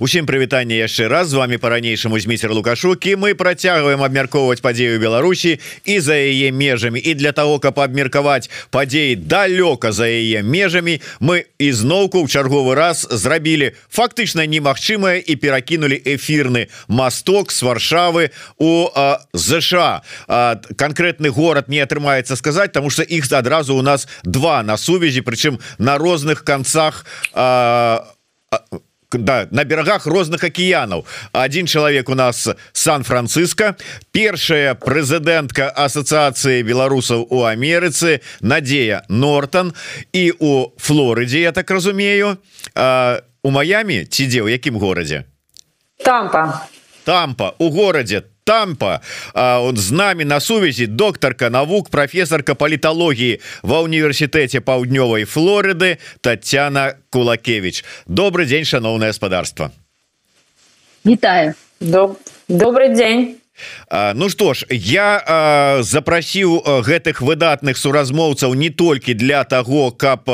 Усім прывітанне яшчэ раз. З вами по-ранейшаму змейцер лукашукі мы працягваем абмяркоўваць падзею Беларусі і за яе межамі. І для того каб абмеркаваць падзеі далёка за яе межамі мы ізноўку ў чарговы раз зрабілі фактычна немагчымае і перакінулі эфірны масток с варшавы у ЗША конкретны город не атрымаецца сказаць тому что іх адразу у нас два на сувязі прычым на розных канцах а, да, на берагах розных акіянаў один чалавек у нас сан-франциско першая прэзідэнтка ассоциацыі беларусаў у Амерыцы Надзея Нортон. І у Флорыдзе я так разумею у Маямі ці дзе ў якім горадзе тампа. Тампа у горадзе тампа. Он з нами на сувязі докторка навук професорка паліталогіі ва універсітэце паўднёвай Флорыды Татяна кулакевич. Добрый день шановное гаспадарство Вітаю Доб... добрый день Ну что ж я запрасіў гэтых выдатных суразмоўцаў не толькі для того каб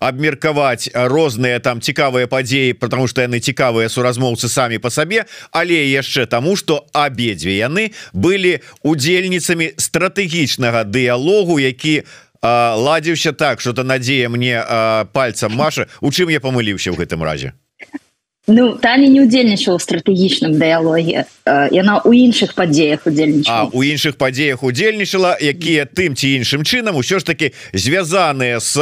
абмеркаваць розныя там цікавыя падзеі потому что яны цікавыя суразмоўцы самі по сабе але яшчэ тому что абедзве яны былі удзельніцамі стратэгічнага дыялогу які ладзіўся так что-то надзея мне пальцам Маша у чым я памыліўся ў гэтым разе Ну Таня не удзельнічала стратэгічным дыялогі яна у іншых падзеях удзельнічала у іншых падзеях удзельнічала якія тым ці іншым чынам усё ж таки звязаныя с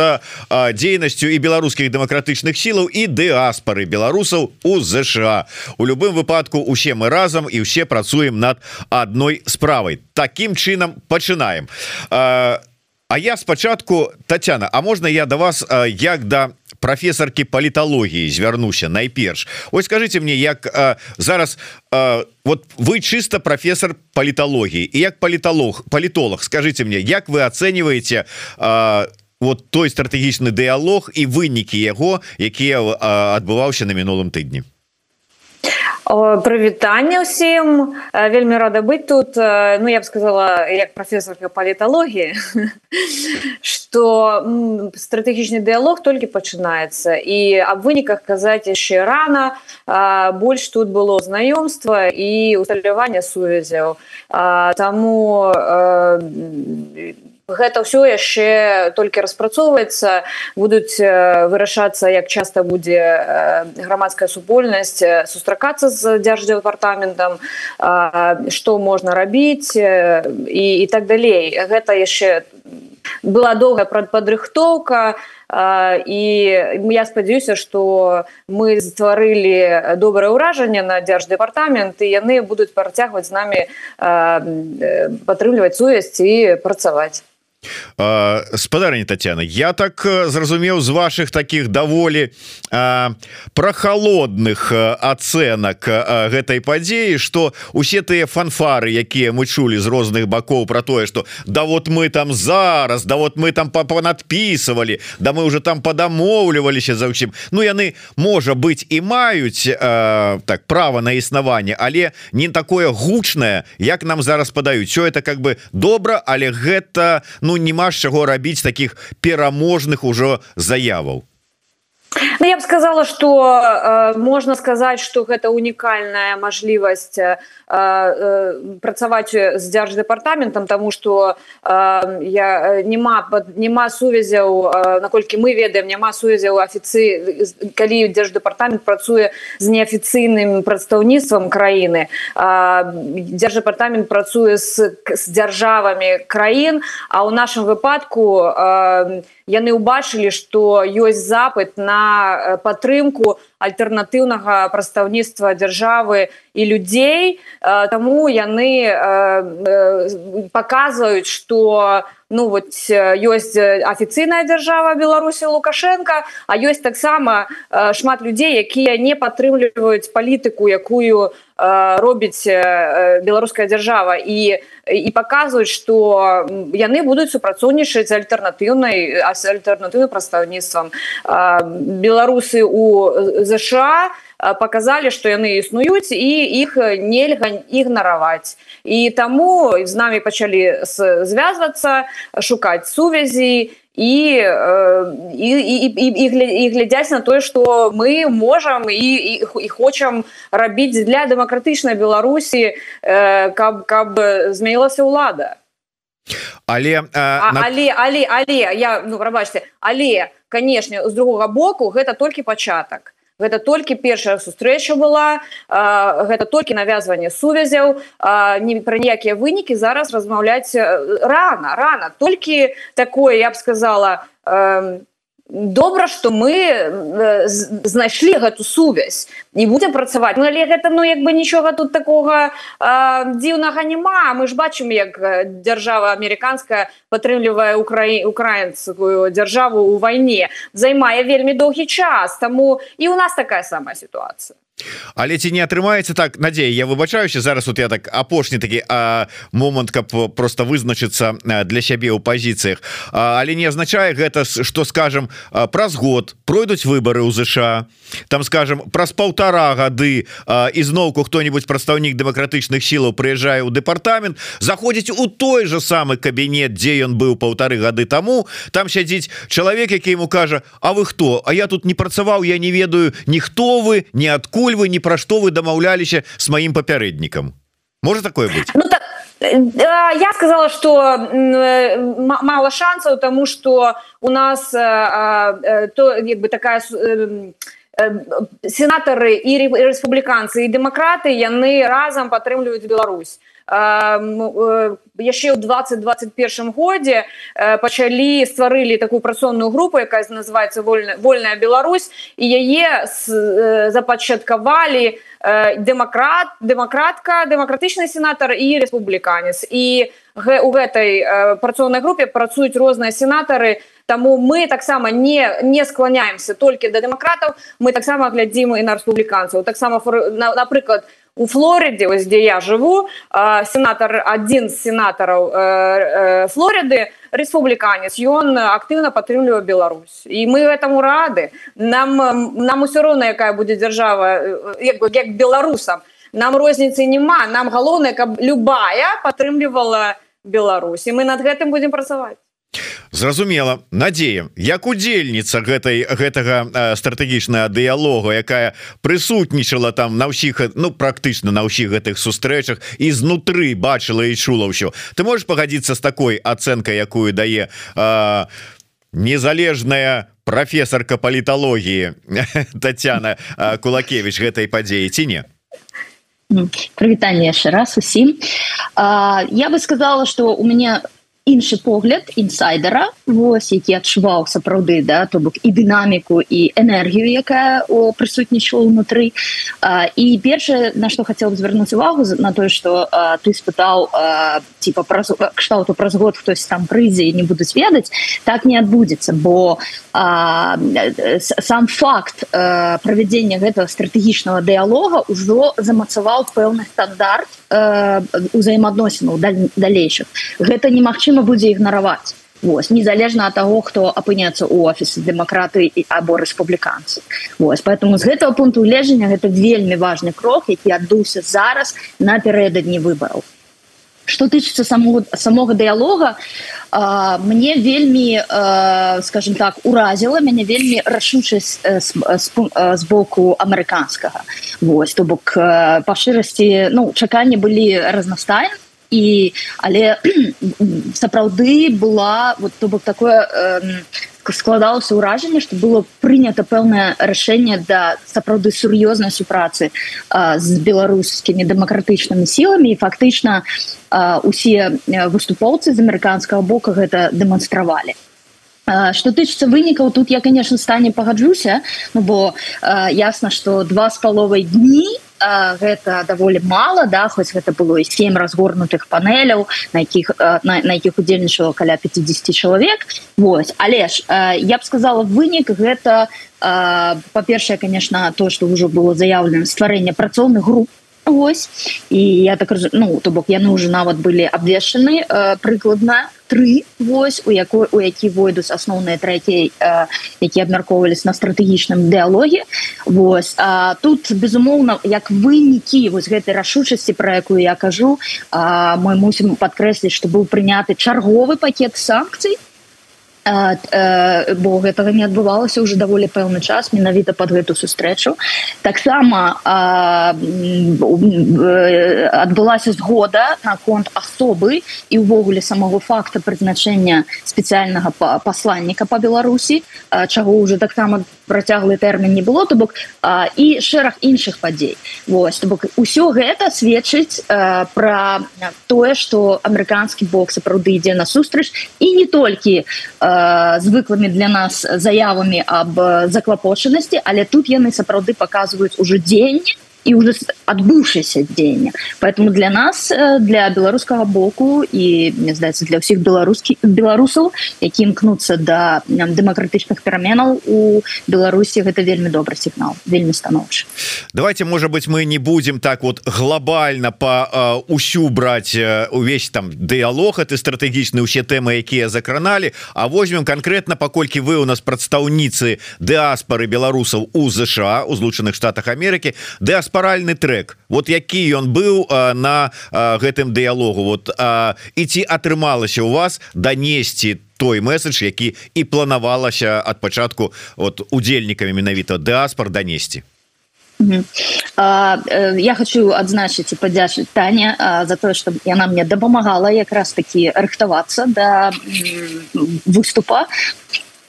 дзейнасцю і беларускіх дэмакратычных сілаў і дыаспары беларусаў у ЗША у любым выпадку усе мы разам і ўсе працуем над адной справай таким чынам пачынаем а А я спачатку Татяна А можна я да вас як да професорки паліталогіі звярнуся найперш. Ось скажите мне як а, зараз а, вот вы чисто профессор паліталогіі і як палітолог палітолог скажите мне як вы оцениваете а, вот той стратэгічны дыялог і вынікі яго якія адбываўся на мінулым тыдні прывітанне ўсім вельмі рада быць тут. Ну я б сказала як профессорка паліталогіі что стратэгічны дыялог толькі пачынаецца. І аб выніках казаць яшчэ рано больш тут было знаёмства і усталявання сувязяў. Таму гэта ўсё яшчэ толькі распрацоўваецца будуць вырашацца як часта будзе грамадская супольнасць сустракацца з дзярждзепартаментам што можна рабіць і, і так далей. Гэта яшчэ была доўгая падрыхтоўка і я спадзяюся што мы стварылі добрае ўражанне на дзярждепартамент і яны будуць працягваць з намі падтрымліваць сувязь і працаваць спадарня Татяна я так зразумеў з ваших таких даволі прохалодных ацэнак гэтай падзеі что усе тыя фанфары якія мы чулі з розных бакоў про тое что да вот мы там зараз да вот мы там понадпісывалі да мы уже там падамоўліваліся за ўсім Ну яны можа быть і маюць так права на існаванне але не такое гучнае як нам зараз падаюць. Все это как бы добра але гэта ну ну няма з чаго рабіць таких пераможных ужо заяваў Ну, я б сказала что э, можно сказать что гэта унікальная мажлівасць э, э, працаваць з дзярждепартаментам тому что э, я нема нема сувязяў э, наколькі мы ведаем няма сувязяў афіцы калі дзярждепартамент працуе з неафіцыйным прадстаўніцтвам краіны э, дзярждепартамент працуе з, з дзяржавамі краін а ў нашым выпадку э, яны ўбачылі што ёсць запыт на э, падтрымку альтэрнатыўнага прадстаўніцтва дзяржавы і людзей. Э, таму яны э, паказваюць што ну вот ёсць афіцыйная дзяржава беларусі лукашенко а ёсць таксама шмат людзей якія не падтрымліваюць палітыку якую робіць беларуская дзяржава і і паказваюць што яны будуць супрацоўнічаць альтэрнатыўнай альтэрнатыўным прадстаўніцтвам. Беларусы у ЗША показалі што яны існуюць і іх нельга ігнараваць. І таму з намі пачалі звязвацца шукаць сувязі і і, і, і, і, і глядзяць на тое што мы можам і, і, і хочам рабіць для дэмакратычнай беларусі каб каб змянілася ўлада але а, на... але але але я ну прабачце але канешне з другога боку гэта толькі пачатак гэта толькі першая сустрэча была а, гэта толькі навязванне сувязяў не пра ніякія вынікі. Зараз размаўляць рано рано толькі такое я б сказала а, добра что мы э, знайшлі гэту сувязь не будем працаваць. Ну, але гэта ну як бы нічога тут такого дзіўнага няма. Мы ж бачым як э, дзяржава американская падтрымлівае украі украінскую дзяржаву у вайне займае вельмі доўгі час. Таму і у нас такая самая ситуация але ці не атрымаецца так? Надзея я выбачаюся зараз вот я так апошні такі момант каб просто вызначыцца для сябе ў пазіцыях. Але не азначае гэта что скажем праз год пройдуць выборы ў ЗША там скажем праз полтора гады ізноўку кто-нибудь прадстаўнік дэмакратычных сілаў прыязджае ў дэпартамент заходзіць у той же самы кабінет дзе ён быў полторы гады тому там сядзіць чалавек які ему кажа А вы хто? А я тут не працаваў я не ведаю ніхто вы ниадкуль пакуль вы ні пра што вы дамаўляліся с маім папярэднікам может такое быть? Ну, так, я сказала что мало шансаў тому что у нас то як бы такая сенатары і рэспубліканцы і дэмакраты яны разам падтрымліваюць Беларусь яшчэ ў 2021 годзе пачалі стварылі такую працоўную групу якая называется вольная вольная Беларусь і яе запачаткавалі дэмакрат дэмакратка дэмакратычны сенатар і рэспубліканец. І у гэтай працоўнай групе працуюць розныя сенатары Таму мы таксама не не склоняемся толькі да дэмакратаў мы таксама глядзім і на рэспубліканцаў. Таксама напрыклад у Флорыдзе ось дзе я жыву сенатор адзін з сенатараў Флорыды рэспубліканец ён актыўна падтрымлівае Беларусь. І мы этому рады. Нам нам усё роўна якая будзе дзяржава як, як беларусам нам розніцы няма нам галоўнае каб любая падтрымлівала Беларусь. І мы над гэтым будзем працаваць зразумела. Надеем як удзельніца гэтай гэтага стратэгічная дыялога якая прысутнічала там на ўсіх ну практычна на ўсіх гэтых сустрэчах і знутры бачыла і чула ўсё. Ты можешь пагадзіцца з такой ацэнкай якую дае а, незалежная професорка паліталогіі Татяна кулакевич гэтай падзеі ці не? Прывітанне яшчэ раз усім. Я бы сказала что у меня у іншы погляд інсайдера. Вось які адчуваў сапраўды да то бок і дынаміку і энергію якая прысутнічала унутры і першае на што хацеў звярнуць увагу на тое что ты спытаў типа праз кшталту праз год хтось там прыйдзе і не будуць ведаць так не адбудзецца бо а, сам факт правядзення гэтага стратэгічнага дыялога ўжо замацаваў пэўны стандарт узаемаадносінаў далейшых. Гэта немагчыма будзе ігнараваць. Вось, незалежна ад таго хто апыняцца ў офісы дэмакраты і або рэспубліканцы. Вось поэтому з гэтага пункту гледжання гэта вельмі важны крок які адбыўся зараз напярэдадні выбараў. Что тычыцца самого самого дыялога мне вельмі а, скажем так уразіла мяне вельмі рашучасць з боку амерыканскага. Вось то бок па шчырасці ну чаканні былі разнастайны і але сапраўды была вот то бок такое э, складалася ўражанне што было прынята пэўнае рашэнне да сапраўды сур'ёзнай супрацы з беларускімі дэмакратычнымі сіламі. І фактычна усе выступоўцы з амерыканскага бока гэта дэманстравалі. Что тычыцца вынікаў тут я конечно стане пагаджуся ну бо э, ясна что два з паловай дні э, гэта даволі мало да хоць гэта было і семь разгорнутых панеляў на якіх на, на якіх удзельнічала каля 50 чалавек. Вось але ж я б сказала вынік гэта па-першае конечно то что ўжо было заявлена стварэнне працоўных груп. Ось і я так ну то бок яны уже нават былі абвешаны прыкладна тры вось у якой у які войдуць асноўныя трэцей які абмяркоўвались на стратэгічным дыалоге Вось а, тут безумоўна як вынікі вось гэтай рашучасці про якую я кажу а, мы мусім падкрэсліць што быў прыняты чарговы пакет санкцый бо гэтага не адбывалася уже даволі пэўны час менавіта под гэту сустрэчу таксама адбылася згода наконт асобы і увогуле самого факта прызначэння спецыяльнага пасланніка по беларусі чаго уже таксама працяглы тэрмін не было то бок і шэраг іншых падзей. Вось то бок усё гэта сведчыць пра тое што амерыканскі бок сапраўды ідзе на сустрач. І не толькі звыклымі для нас заявамі аб заклапочанасці але тут яны сапраўды паказваюць ужо дзень і уже адбыўшыся дзеяння поэтому для нас э, для беларускага боку і мне здаецца для ўсіх беларускі беларусаў які імкнуцца да дэмакратычных пераменаў у беларусі гэта вельмі добры сігнал вельмі станоўчы давайте можа быть мы не будем так вот глобально по ўсю браць увесь там дыалог это стратэгічны усе тэмы якія закраналі А возьмем конкретно паколькі вы у нас прадстаўніцы дыаспоры беларусаў у ЗША у злучаных штатах Америки дыаспор дыяспаральны трек вот які ён быў а, на а, гэтым дыялогу. Вот а, і ці атрымалася у вас данесці той месседж які і планавалася ад пачатку от удзельнікамі менавіта дыаспор данесці? Я хочу адзначыць і падзячыць Таня за тое што яна мне дапамагала якраз такі рыхтавацца да выступа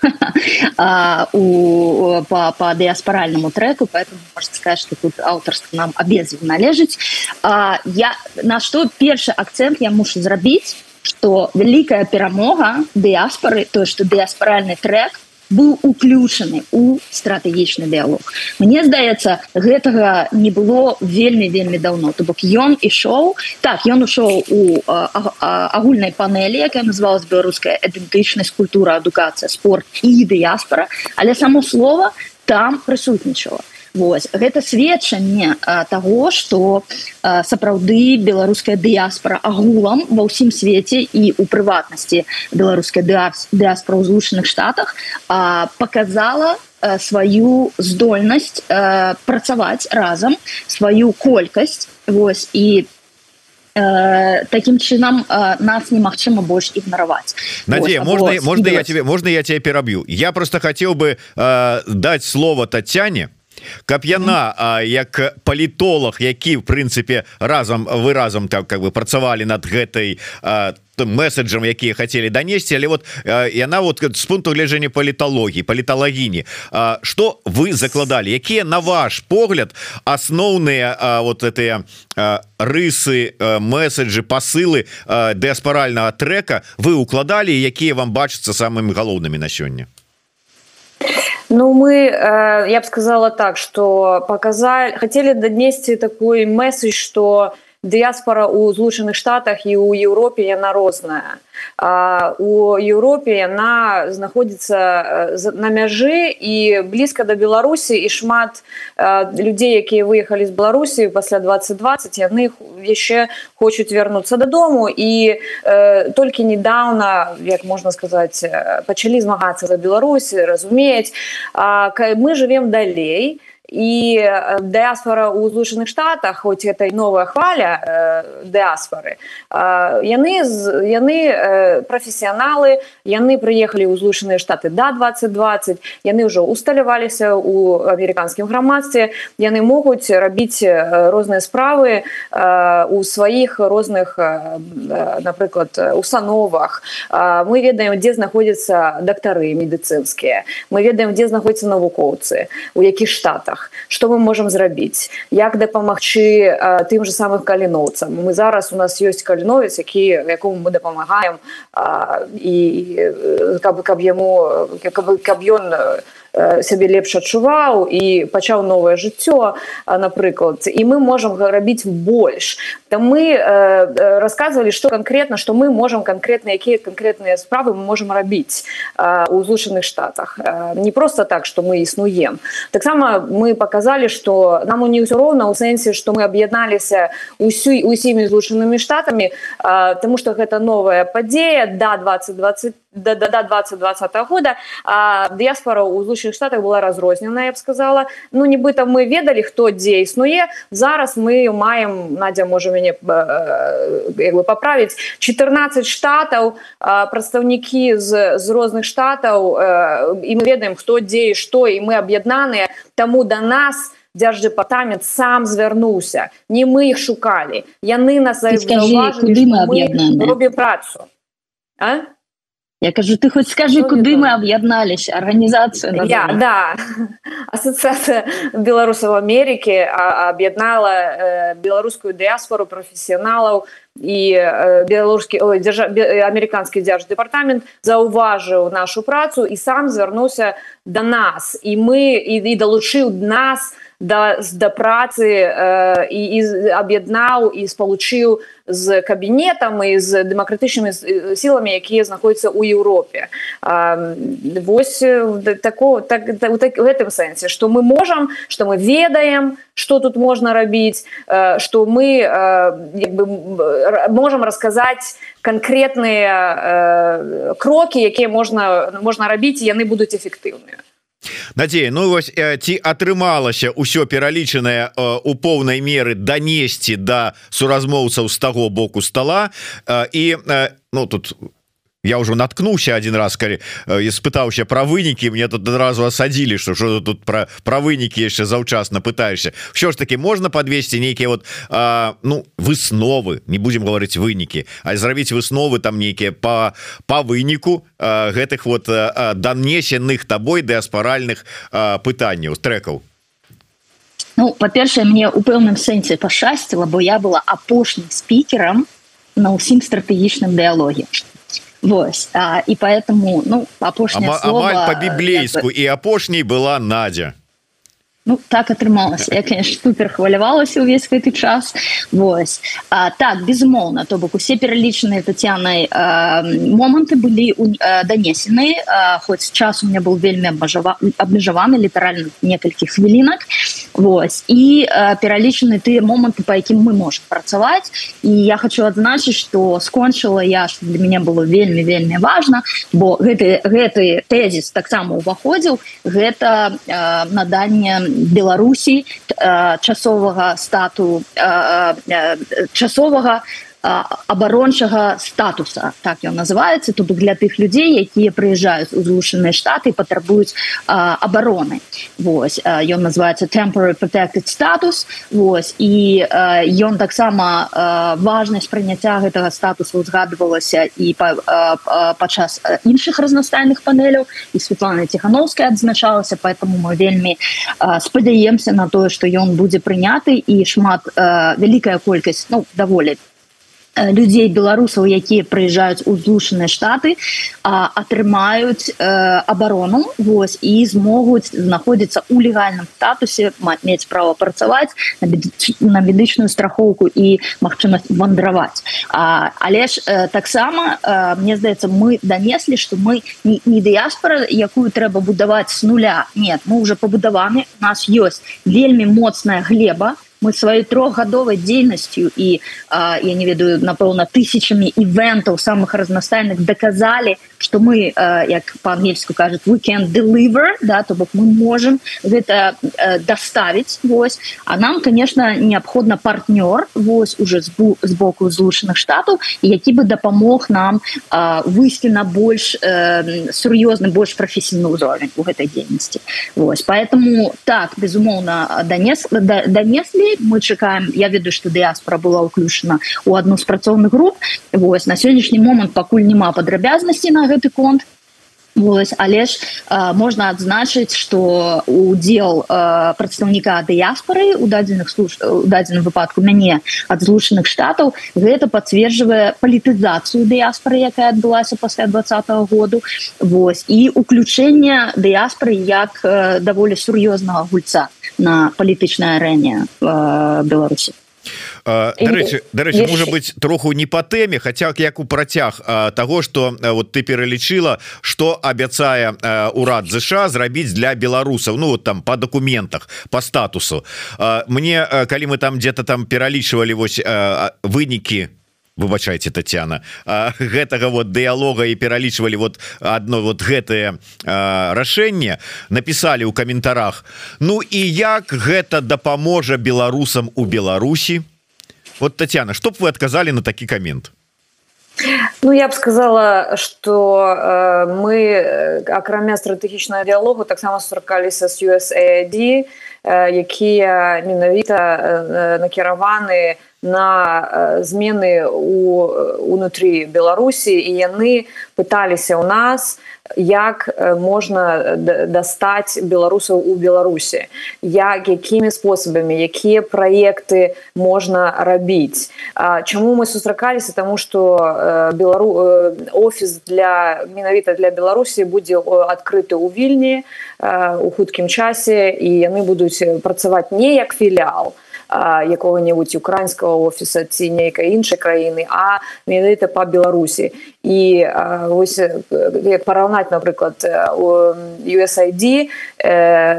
у по, по дыаспаральнаму треку поэтому можно сказать что тут аўтарство нам обязан належыць я на что першы акцент я мушу зрабіць что вялікая перамога дыаспоры то что дыаспаральны трек быў уключаны у стратэгічны дыалог Мне здаецца гэтага не было вельмі вельмі давно то бок ён ішоў так ён ушоў у агульнай панелі якая называлась беларуская ідэнтычнасць культура адукацыя спорт і дыяспора але само слова там прысутнічала Вось. Гэта сведчанне того что сапраўды беларуская дыяспора агулам ва ўсім свеце і у прыватнасці беларускай дыаспора ў злучаных штатах показала сваю здольнасць працаваць разам сваю колькасць. Вось. І таким чынам нас немагчыма больш ігнараваць. Надея можно можно я тебе можно я тебе пераб'ю? Я просто хотел бы э, дать слово татяне каб яна а, як палітолог які в прынцыпе разам вы разам так как бы працавалі над гэтай месседжам якія хотели донесці але вот яна вот с пункту гледжання паліталогіі паліталагіні что вы закладалі? Якія на ваш погляд асноўныя вот этыя рысы месседжы посылы дыаспарального трека вы укладалі якія вам бачацца самымі галоўнымі на сёння Ну, мы, э, я бы сказала так, что показали, хотели донести такой месседж, что дыяспора ў злучаных штатах і ў Еўропе яна розная у Еўропе яна знаходзіцца на мяжы і блізка да Беларусі і шмат людзей якія выехалі з Беларусі пасля 2020 яны яшчэ хочуць вярнуцца дадому і э, толькі недавно як можна сказаць пачалі змагацца за Беларусі разумець мы живвем далей. і і дыаспора ў злучаных штатах хоць этой новая хваля э, дыаспоры э, яны яны э, прафесіяналы яны прыехалі ў злучаныя штаты да 2020 яны ўжо усталяваліся у амерыканскім грамадстве яны могуць рабіць розныя справы у сваіх розных напрыклад установах. Мы ведаем дзе знаходзяцца дактары медыцынскія мы ведаем дзе знаходзяцца навукоўцы у якіх штатах рэгіёнах что мы можем зрабіць як дапамагчы тым же самых каліноўцам мы зараз у нас ёсць каліновец які якому мы дапамагаем і каб каб яму каб ён не сябе лепш адчуваў і пачаў новае жыццё напрыклад і мы можемм рабіць больш там мы рассказывалі что конкретно что мы можем конкретно якія конкретныя справы мы можем рабіць у злучаных штатах. Не просто так что мы існуем таксама мы мы показалі что нам у не ўсё роўна у сэнсе что мы аб'ядналіся усю усімі злучанымі штатамі тому что гэта новая падзея да 2020 до, до, до 2020 года а дыяспора у злучаных штатах была разрознена я б сказала. Ну нібыта мы ведалі хто дзе існуе зараз мы маем надзя можа мяне бы поправіць 14 штатаў прадстаўнікі з з розных штатаў і мы ведаем хто дзе і што і мы аб'яднаныя таму да нас дзярждэпартамент сам звярнуўся не мы іх шукалі яны нас робім працу. А Я кажу ты хоть скажи куды мы аб'ядналіся арганізацыя я, да. Ассоциация беларусаў Америки аб'яднала э, беларускую дыяспору професіяналаў і э, беларускі дзяржа американскі дзярждэпартамент заўважыў нашу працу і сам звярнуўся да нас. І мы і, і далучыў нас на да, да працы э, і, і аб'яднаў і спалучыў з кабінетам і з дэмакратычнымі сіламі якія знаходзяцца ў Еўропе восьось такого так, так, так в гэтым сэнсе что мы можам что мы ведаем что тут можна рабіць что мы як бы можам расказаць конкретныя крокі якія можна можна рабіць яны будуць эфектыўныя Надзея Ну вось ці атрымалася ўсё пералічанае у поўнай меры данесці да суразмоўцаў з таго боку стола. І ну тут у я уже наткнуўся один раз калі спытаўся про вынікі мне тут адразу асадзілі что что тут про про вынікі яшчэ заўчасна пытаешься все ж таки можна подвесці нейкіе вот а, ну высновы не будем говорить вынікі а зрабіць высновы там нейкіе по по выніку а, гэтых вот данесенных табой дыаспаральных пытанняў трекаў Ну па-першае мне у пэўным сэнсе пашасціла бо я была апошнім спікерам на ўсім стратэгічным дыалоге Вось а, і поэтому ну апошняя по-біблейску і апошняй была Надя. Ну так атрымалася я конечно супер хвалявалася увесь гэты час. Вось а, так безумоўна то бок усе пералічаныя татянай моманты былі данесены хоць час у меня был вельмі абмежаваны літаральна некалькі хвілінак Вось і пералічаны тыя моманты по якім мы можем працаваць. І я хочу адзначыць что скончыла я что для меня было вельмі вельмі важно бо гэты гэты тезіс таксама уваходзіў гэта наданне беларусі часовага стату часовага абарончага статуса так ён называется тут для тых людзей якія прыязджаюць у злучаныя штаты патрабуюць абароны. Вось ён называется temporary protected статус Вось і ён таксама важнасць прыняцця гэтага статусу узгадывалася і падчас іншых разнастайных панеляў і Светлана ціхановская адзначалася поэтому мы вельмі спадзяемся на тое что ён будзе прыняты. І шмат вялікая колькасць ну даволі людзей беларусаў якія прыязджаюць у злучаныя штаты атрымаюць э, абарону Вось і змогуць знаходзіцца ў легальным статусе мець права працаваць на медычную страхоўку і магчымасць вандраваць а, але ж э, таксама э, мне здаецца мы данеслі што мы не, не дыяспора якую трэба будаваць с нуля. Нет мы уже пабудаваны нас ёсць вельмі моцная глеба мы сваёй трохгадовай дзейнасцю і а, я не ведаю напэўна тысячамі івентаў самых разнастайных даказалі что мы а, як по-ангельску кажуць we can deliver да то бок мы можем гэта а, доставить Вось. А нам конечно неабходна партнёр Вось уже з боку злучаных штатаў які бы дапамог нам выйсці на больш сур'ёзны больш прафесійны ўзровень у гэтай дзейнасці. Вось. Поэтому так безумоўна данес данеслі. Мы чакаем я ведаю что дыаспора была ўключана у одну з працоўных груп. Вось. На сённяшні момант пакуль няма падрабязнасці на гэты конт Вось, але ж э, можна адзначыць что удзел э, прадстаўніка дыяспоры у дадзеных служ у дадзеным выпадку мяне ад злучаных штатаў гэта подцверджвае палітызацыю дыяспоры якая адбылася пасля двадцатого году Вось і уключэнне дыяспоры як э, даволі сур'ёзнага гульца на палітычнай арэне э, беларусі дарэчы дарэчы можа быть троху не по тэме хотя як у працяг того что вот ты пералічыла что абяцае урад ЗША зрабіць для беларусаў Ну вот там по документах по статусу. Мне калі мы там где-то там пералічвалі вось вынікі выбачайте Татьяна. Гэтага вот дыалога і пералічвалі вот одно вот гэтае рашэнне написали у каментарах Ну і як гэта дапаможа беларусам у Беларусі? Вот Татьяна чтоб вы отказали на такі коммент Ну я б сказала что э, мы акрамя стратэгічнага дыалогу таксама сустракаліся с USAID э, якія менавіта э, накіраваны на э, змены у унутры беларусі і яны пыталіся ў нас як можна дастаць беларусаў у беларусі як якімі спосабамі якія праекты можна рабіць чаму мы сустракаліся тому что белару офіс для менавіта для беларусі будзе адкрыты ў вільні у хуткім часе і яны будуць працаваць не як філіал а якога-небудзь украінскага офіса ці нейкай іншай краіны а менавіта па беларусі. І вось як параўнаць напрыклад у USAID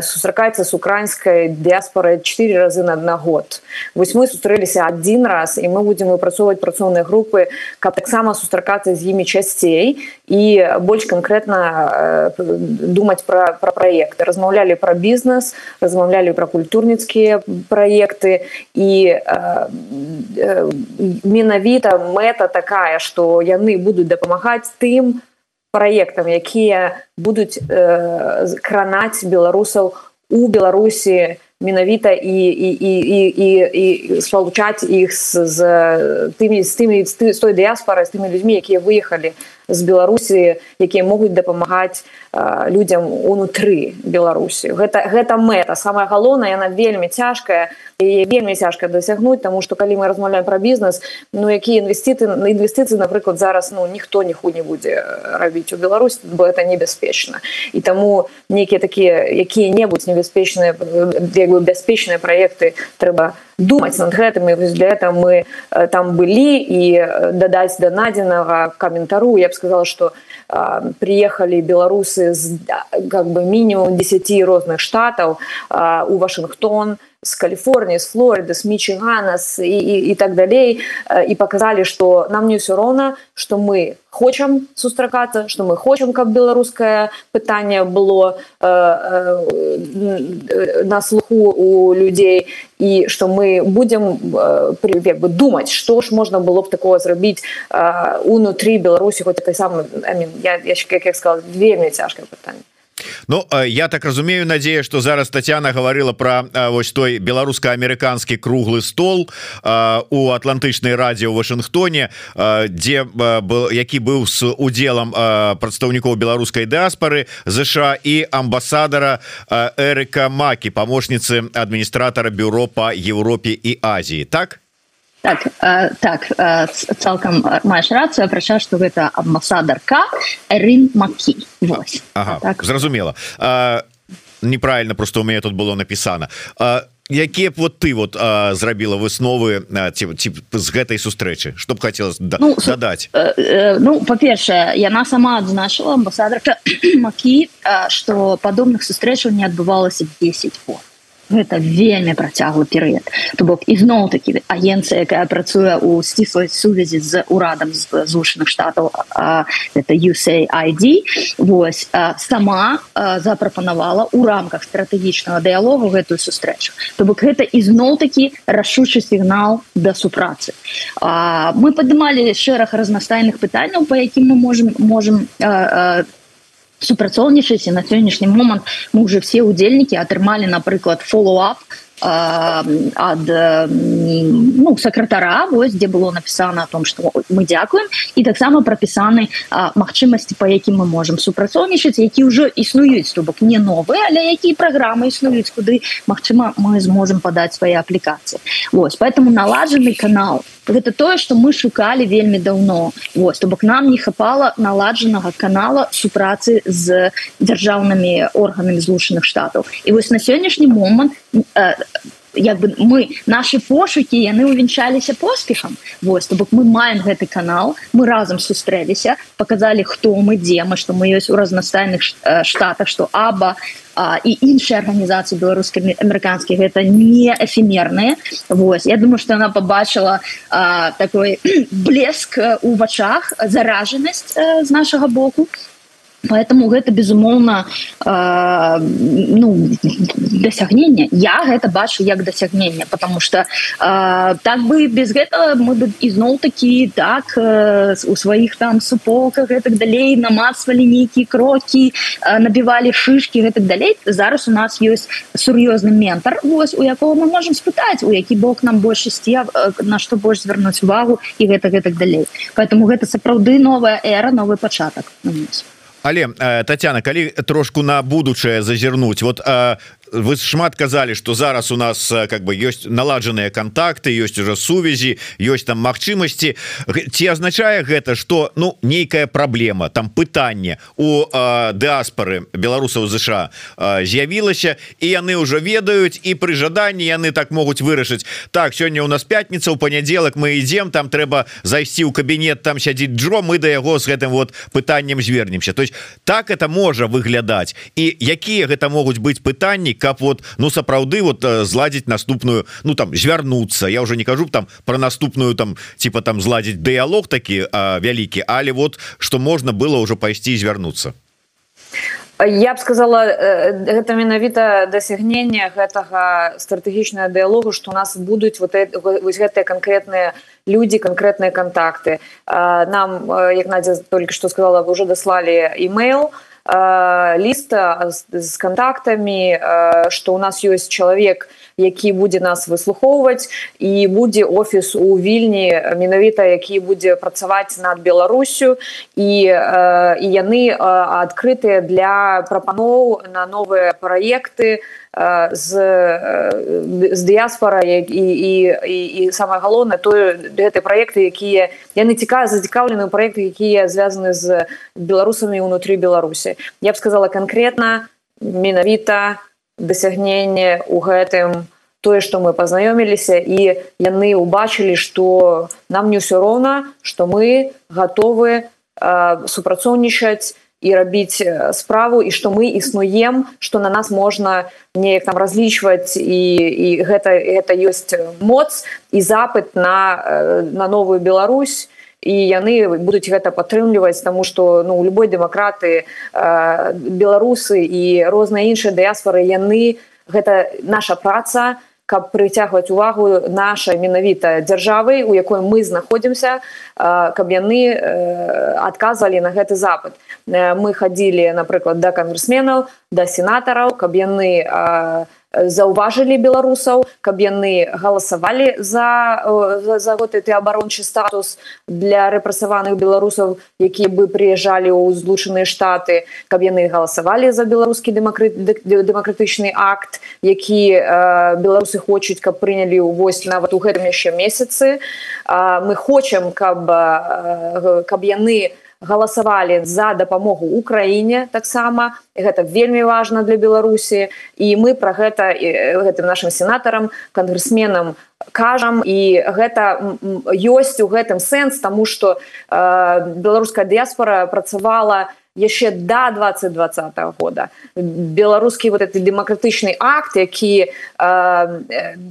сустракаецца з украінскай дыаспорай четыре разы на на год. Вось мы сустрэліся адзін раз і мы будзем выпрацоўваць працоўныя групы каб таксама сустракацца з імі часцей і больш канкрэтна думаць пра пра праекты. Размаўлялі пра бізнес размаўлялі пра культурніцкія праекты і э, э, менавіта мэта такая што яны будуць дапамагаць тым праектам якія будуць э, кранаць беларусаў у беларусі менавіта і і і і і, і спалучаць іх з, з тымі з тымі з той дыяспорай з тымі людзьмі якія выехалі з беларусі якія могуць дапамагаць людзям унутры беларусі. Гэта гэта мэта. Самая галоўная яна вельмі цяжкая і вельмі цяжка дасягнуць тому что калі мы размаўляем про бізнес ну якія інвестыты на інвестыцыі напрыклад зараз ну ніхто ніху не будзе рабіць у Беларусь бо это небяспечна. І таму нейкія такія якія-небудзь небяспечныя як бы бяспечныя праекты трэба думаць над гэтым. І вось для этого мы там былі і дадаць да надзенага каментару. Я б сказала что приехали беларусы з как бы мінімум 10 розных штатаў у Вашынгтон и с Калифорнии, с Флориды, с Мичигана с, и, и, и так далее, э, и показали, что нам не все равно, что мы хотим сустракаться, что мы хотим, как белорусское питание было э, э, на слуху у людей, и что мы будем э, как бы, думать, что ж можно было бы такого сделать э, внутри Беларуси, хоть это самое, я, я, как я сказала, вельми тяжкое питание. Ну я так разумею Надея что зараз Татьяна говорила про вось той беларуска-американскі круглы стол у атлантычнай радио в Вашингтоне дзе был які быў с удзелам прадстаўнікоў беларускай дыаспоры ЗША і амбасадара Эрыка макі помощніцы адміністратора бюро по Европе і Азіі так так э, так э, цалкам маеш рацыю прача што гэта амбасадарка Рын Макі ага, так. зразумела неправильно просто у меня тут было написано. Якія б вот ты вот а, зрабіла высновы ці, ці з гэтай сустрэчы? Чтоб хотелось да, ну, дадаць э, э, ну по-першае яна сама адзначыла амбасадарка Макі что падобных сустрэчаў не адбывалася 10 год гэта вельмі працяглы перыяд то бок ізноў такі агенцыя якая працуе у сціслай сувязі з урадам з злучаных штатаў это USAID Вось а, сама а, запрапанавала у рамках стратэгічнага дыялогу гэтую сустрэчу. То бок гэта ізноў такі рашучы сігнал да супрацы. А, мы падымалі шэраг разнастайных пытанняў по якім мы можем можем а, супрацоўнічаць і на сённяшні момант мы уже все удзельнікі атрымалі напрыклад фоллоуап ад ну, сакратара вось дзе было напісана о том что мы дзякуем і таксама прапісаны магчымасці по якім мы можем супрацоўнічаць які ўжо існуюць то бок не новыя але якія праграмы існуюць куды Мачыма мы зможем падаць свае аплікацыі. Вось поэтому наладжаны канал. Гэта тое что мы шукалі вельмі давно Вось то бок нам не хапала наладжанага канала супрацы з дзяржаўнымі органамі злучаных штатаў. І вось на сённяшні момант як бы мы наши пошукі яны увенчаліся поспехам вось то бок мы маем гэты канал мы разам сустрэліся показалі хто мы дзе мы што мы ёсць у разнастайных штатах что аба а, і іншыя арганізацыі беларускімі амерыканскіх гэта не эфемерныя Вось я думаю что она побачыла такой блеск у вачах заражанасць з нашага боку поэтому гэта безумоўна э, ну дасягнення я гэта бачу як дасягнення потому что э, так бы без гэтага мы бы ізноў такі так э, у сваіх там суполках гэтак далей намацвалі нейкія крокі э, набівалі шишки гэтак далей зараз у нас ёсць сур'ёзны ментар вось у якого мы можем спытаць у які бок нам больш ісці на што больш звярнуць увагу і гэта гэтак далей поэтому гэта сапраўды новая эра новы пачатак на нас але э, Татяна калі трошку на будучае зазірнуть вот э, вы шмат казалі что зараз у нас э, как бы есть наладжаныя контакты есть уже сувязі есть там магчымасці. Ці азначае гэта что ну нейкая праблема там пытанне у э, дыаспоры беларусаў ЗША э, з'явілася і яны уже ведаюць і пры жаданні яны так могуць вырашыць. Так сёння у нас пятница у панядзелак мы ідзем там трэба зайсці ў кабінет там сядзіць Джо мы да яго з гэтым вот пытанням звернемся. То есть так это можа выглядаць. І якія гэта могуць быць пытанні каб вот ну сапраўды вот э, зладзіць наступную ну там звярнуцца. Я уже не кажу там про наступную там типа там зладзіць дыялог такі вялікі але вот что можна было уже пайсці звярнуцца. Я б сказала э, гэта менавіта дасягнення гэтага стратэгічнага дыялогу что у нас будуць вот вось гэтыя конкретныя люди конкретныя контакты нам як надзя только что сказала уже даслали email то Э, ліста з контактамі что э, у нас ёсць чалавек які будзе нас выслухоўваць і будзе офіс у вільні менавіта які будзе працаваць над Беларусю. І і яны адкрытыя для прапаноў на новыя праекты з, з дыяспора і, і, і, і самае галоўнае тое гэты праекты якія яны цікавы зацікаўлены праекты якія звязаны з беларусамі ўнутры беларусі. Я б сказала конкретно менавіта дасягненне у гэтым тое што мы пазнаёміліся і яны ўбачылі што нам не ўсё роўна што мы гатовы супрацоўнічаць і рабіць справу і што мы існуем што на нас можна неяк там разлічваць і, і гэта гэта ёсць моц і запыт на на новую Беларусь і яны будуць гэта падтрымліваць таму што ну у любой дэмакраты беларусы і розныя іншыя дыяспоры яны гэта наша праца каб прыцягваць увагу нашай менавіта дзяржавы у якой мы знаходзімся каб яны адказвалі на гэты запад мы хадзілі напрыклад да кангрэсменаў да сенатараў каб яны у заўважылі беларусаў каб яны галасавалі за за, гэты ты абарончы статус для рэпрасаваных беларусаў якія бы прыязджалі ў злучаныя штаты каб яны галасавалі за беларускі дэмакратычны акт які э, беларусы хочуць каб прынялі ў вось нават у гэтым яшчэ месяцы. Э, мы хочам каб э, каб яны галасавалі за дапамогу Украіне таксама. Гэта вельмі важна для Беларусі. І мы про гэта гэтым нашим сенатарам кангрэсменам кажам. І гэта ёсць у гэтым сэнс тому что э, беларуская дыяспора працавала на яшчэ до 2020 года. Беларускі вот этот дэмакратычны акт які э,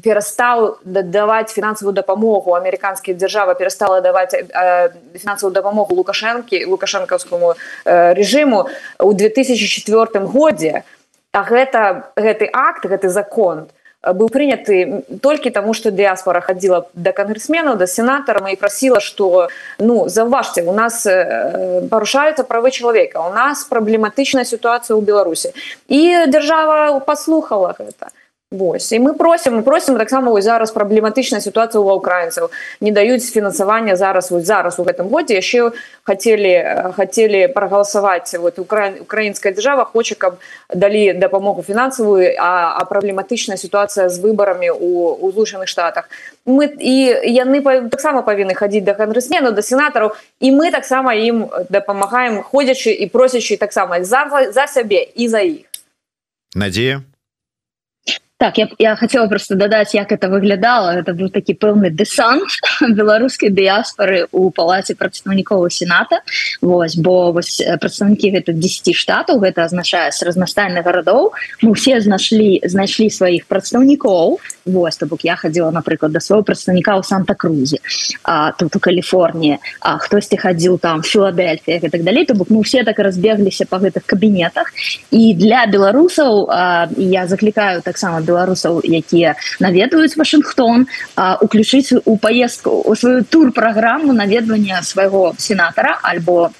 перастаў даваць фінансавую дапамогу амерыканскія дзяржава перастала даваць э, фінансавую дапамогу лукашэнкі лукашэнкаўскому э, режиму у 2004 годзе. А гэта гэты акт гэты закон то быў прыняты толькі таму што дыаспора хадзіла да кангрэсменаў да сенатарам і прасіла што ну заўважце у нас парушаюцца правы чалавека у нас праблематычная сітуацыя ў беларусі і дзяржава паслухала гэта Вось. І мы просім просім таксама вось зараз праблематычная сітуацыя ва украінцаў не даюць фінансавання зараз вось зараз у гэтым годзе. Яшчэ хацелі хацелі прагаласаваць вот украінская дзяржава хоча каб далі дапамогу фінансавую а, а праблематычная сітуацыя з выбарамі у злучаных штатах. Мы і яны таксама павінны хадзіць да кангрэсмену да сенатараў і мы таксама ім дапамагаем ходзячы і просячы таксама за за сябе і за іх. Надзея Так, я, я хотела просто дадаць як это выглядала это быў такі пэўны дэсант беларускай дыяспоры у палаце прадстаўнікоў сената. Вось бо вось прадстаўнікі гэта 10 штатаў гэта азначае з разнастайных гарадоў мы все знайшлі знайшлі сваіх прадстаўнікоў Вось то бок я хадзіла напрыклад да свайго прадстаўніка ў санта-крузе тут у Каліфорніі А хтосьці хадзіў там філадельфія і так далей то бок мы все так разбегліся по гэтых кабінетах. І для беларусаў я заклікаю таксама беларусаў якія наведваюць Вашынгтон уключыць у поездку у сваю тур праграму наведвання свайго сенатара альбо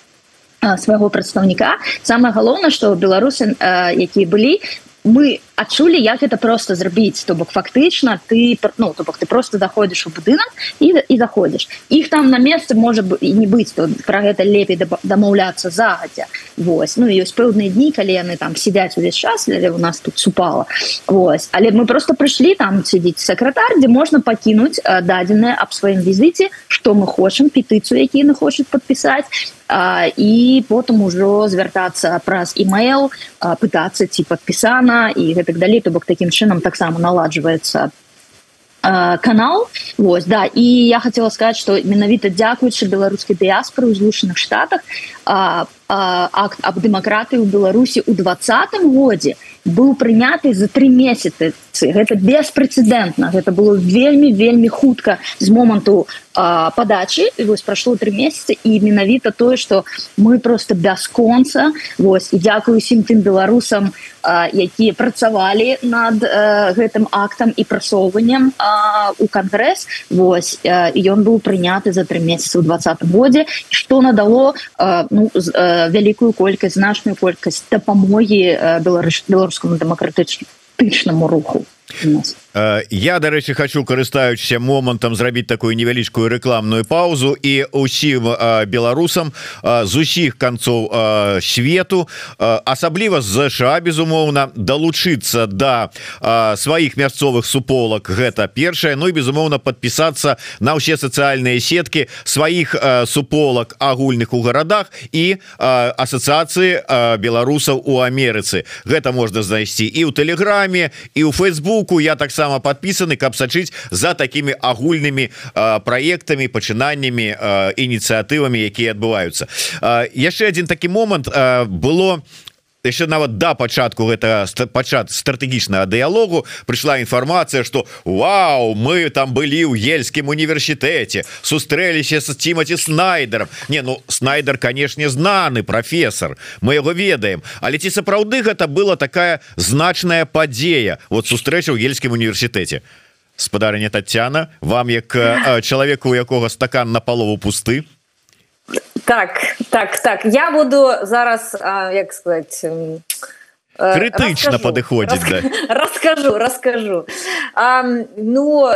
свайго прадстаўніка самое галоўнае что беларусы якія былі мы адчулі як это просто зрабіць то бок фактычна ты ну то бок ты просто заходишь у будынак і і заходишь іх там на месцы можа і не быць то про гэта лепей дамаўляцца загадзя Вось ну ёсць пэўныя дні калі яны там сядзяць увесь час але у нас тут супала Вось але мы просто прыйшлі там сядзіць сакратар дзе можна пакінуць дадзеныя аб сваім візіце что мы хочам петыцыю які яны хочуць подпісаць і потым ужо звяртацца праз email пытацца ці подпісана і гэтак далей то бок таким чынам таксама наладжваецца канал. Вось да і я хотела сказать что менавіта дзякуючы беларускай дыяспоры ў злучаных штатах акт аб дэмакратыі ў беларусі у двадцатым годзе быў прыняты за три месяцы гэта беспрэцэдэнтна гэта было вельмі вельмі хутка з моманту подачи. Вось прошло три месяца і менавіта тое что мы просто бясконца Вось і дзякую усім тым беларусам якія працавалі над гэтым актам і прасоўваннем у кангрэс Вось ён быў прыняты за три месяца ў двадцатым годзе что надало ну, вялікую колькасць значную колькасць дапамогі беларус беларускаму дэмакратычнаму руху. Э, я дарэчы хочу карыстаючся момантам зрабіць такую невялічкую рэкламную паузу і усім э, беларусам э, з усіх канцоў свету асабліва з ЗША безумоўна далучыцца да сваіх мясцовых суполак гэта першае Ну і безумоўна подпісацца на ўсе сацыяльныя сеткі сваіх суполак агульных у гарадах і асацыяцыі беларусаў у Амерыцы гэта можна знайсці і ў тэлеграме і ў фейсбуку я таксама подписаны каб сачыць за такими агульными проектами пачынаннями ініцыятывами якія адбываюцца яшчэ один такі момант было еще нават да пачатку гэта пачат стратэгічнага дыялогу прыйшла інфармацыя что Вау мы там былі ў ельскім універсітэце сустрэліся с Тимати снайдером не ну снайдер канешне знаны профессор мы его ведаем але ці сапраўды гэта была такая значная падзея вот сустрэча ў ельскім універсітэце? Спадарня Татяна вам як чалавеку у якога стакан на палову пусты. то Так, так, так. Я буду зараз, а, як сказати, критично расскажу, да. расскажу расскажу а, ну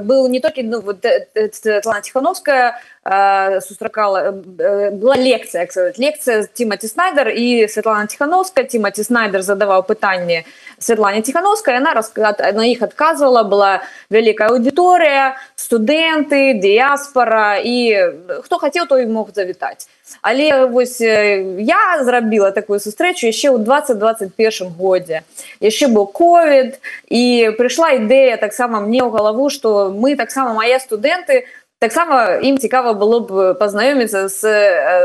был не только ну вот Светлана Тихановская сустракала была лекция лекция Тимати Снайдер и Светлана Тихановская. Тимати Снайдер задавал пытание Светлане Тихановской она рассказала на их отказывала была великая аудитория студенты диаспора и кто хотел то и мог завитать. Але вось я зрабіла такую сустрэчу яшчэ ў 2021 годзе яшчэ быў ковід і прыйшла ідэя таксама мне ў галаву што мы таксама мае студэнты таксама ім цікава было б пазнаёміцца з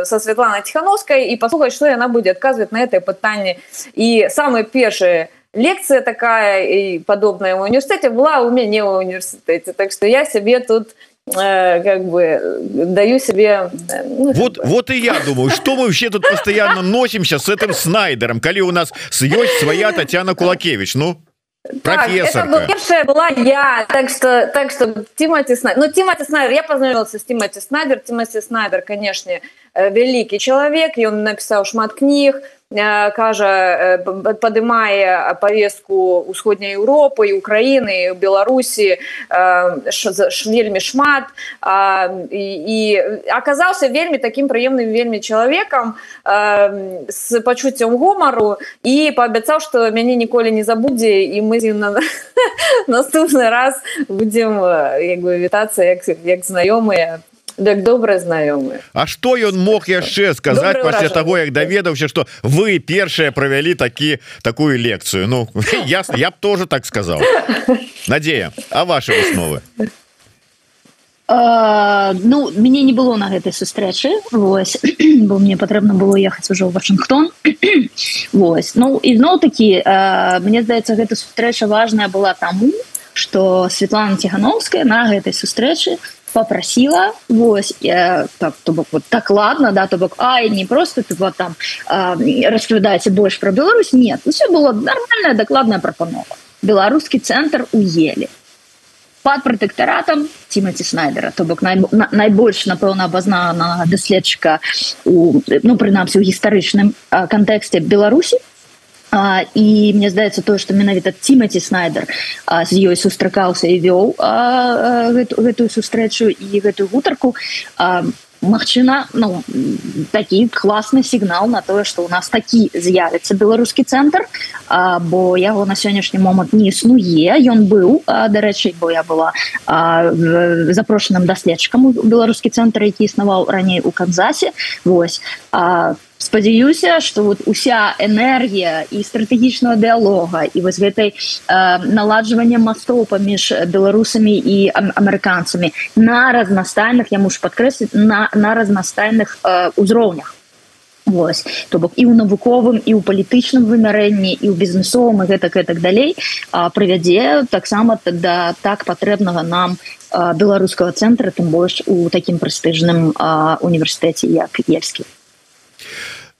са Святланай ціхановскай і паслухаць што яна будзе адказваць на гэтае пытанне і самыя першыя лекцыя такая і падобная ў універсітэце была ў мяне ў універсітэце так што я сябе тут не Э, как бы даю себе э, ну, вот вот и я думаю что мы вообще тут постоянно носимся с этим снайдером коли у нас съесть своя татьяна кулакевич ну профессор так, была я. Так что так что тимати снайдер ну тимати снайдер я познакомился с тимати снайдер. Тимати снайдер конечно э, великий человек и он написал шмат книг кажа падымае повестку усходняй Еўропы Украіны Беларусі вельмі шмат. І, і аказаўся вельмі таким прыемным вельмі чалавекам з пачуццем гумару і паабяцаў што мяне ніколі не забудзе і мы з на наступны раз будзем як бы вітацца як, як знаёмыя так добра знаёмы А что ён мог яшчэ сказаць пасля того як даведаўся что вы першыя правялі такі такую лекцыю Ну ясно я б тоже так сказал. Надея а ваши высновы Uh, ну мяне не было на гэтай сустрэчы Вось бо мне патрэбна было ехаць ужо ў Вашингтон. Вось Ну ізноў такі uh, мне здаецца гэта сустрэча важная была таму что Светлана тихохановская на гэтай сустрэчы попросила Вось э, так то бок вот так ладно да то бок А не просто ты вот там э, распавядаце больш про Беларусь нет все было нормальная дакладная прапанова беларускі цэнтр уелі под пратэктаратам Тимати снайдера то бок най, на, найбольш напэўна абазнана даследчыка у ну прынамсі у гістарычным кантэксце беларусі і мне здаецца тое што менавіта Тимати снайдер а, з ёй сустракаўся і вёў гэту, гэтую сустрэчу і гэтую гутарку Магчына ну, такі класны сігнал на тое што ў нас такі з'явіцца беларускі цэнтр бо яго на сённяшні момант не існуе ён быў дарэчы бо я была запрошаным даследчыкам беларускі цэнтр які існаваў раней у канзасе. Восьось спадзяюся что вот уся энергія і стратэгічного дыалога і вось гэтай э, наладжвання мастоў паміж беларусамі і амерыканцамі на разнастайных я муж падкрэсліць на на разнастайных э, узроўнях. Вось то бок і ў навуковым і ў палітычным вымярэнні і ў бізнесовым і гэтак і так далей прывядзе таксама тогда так патрэбнага нам беларускага цэнтра тым больш у такім прэстыжным універсітэце як ельскі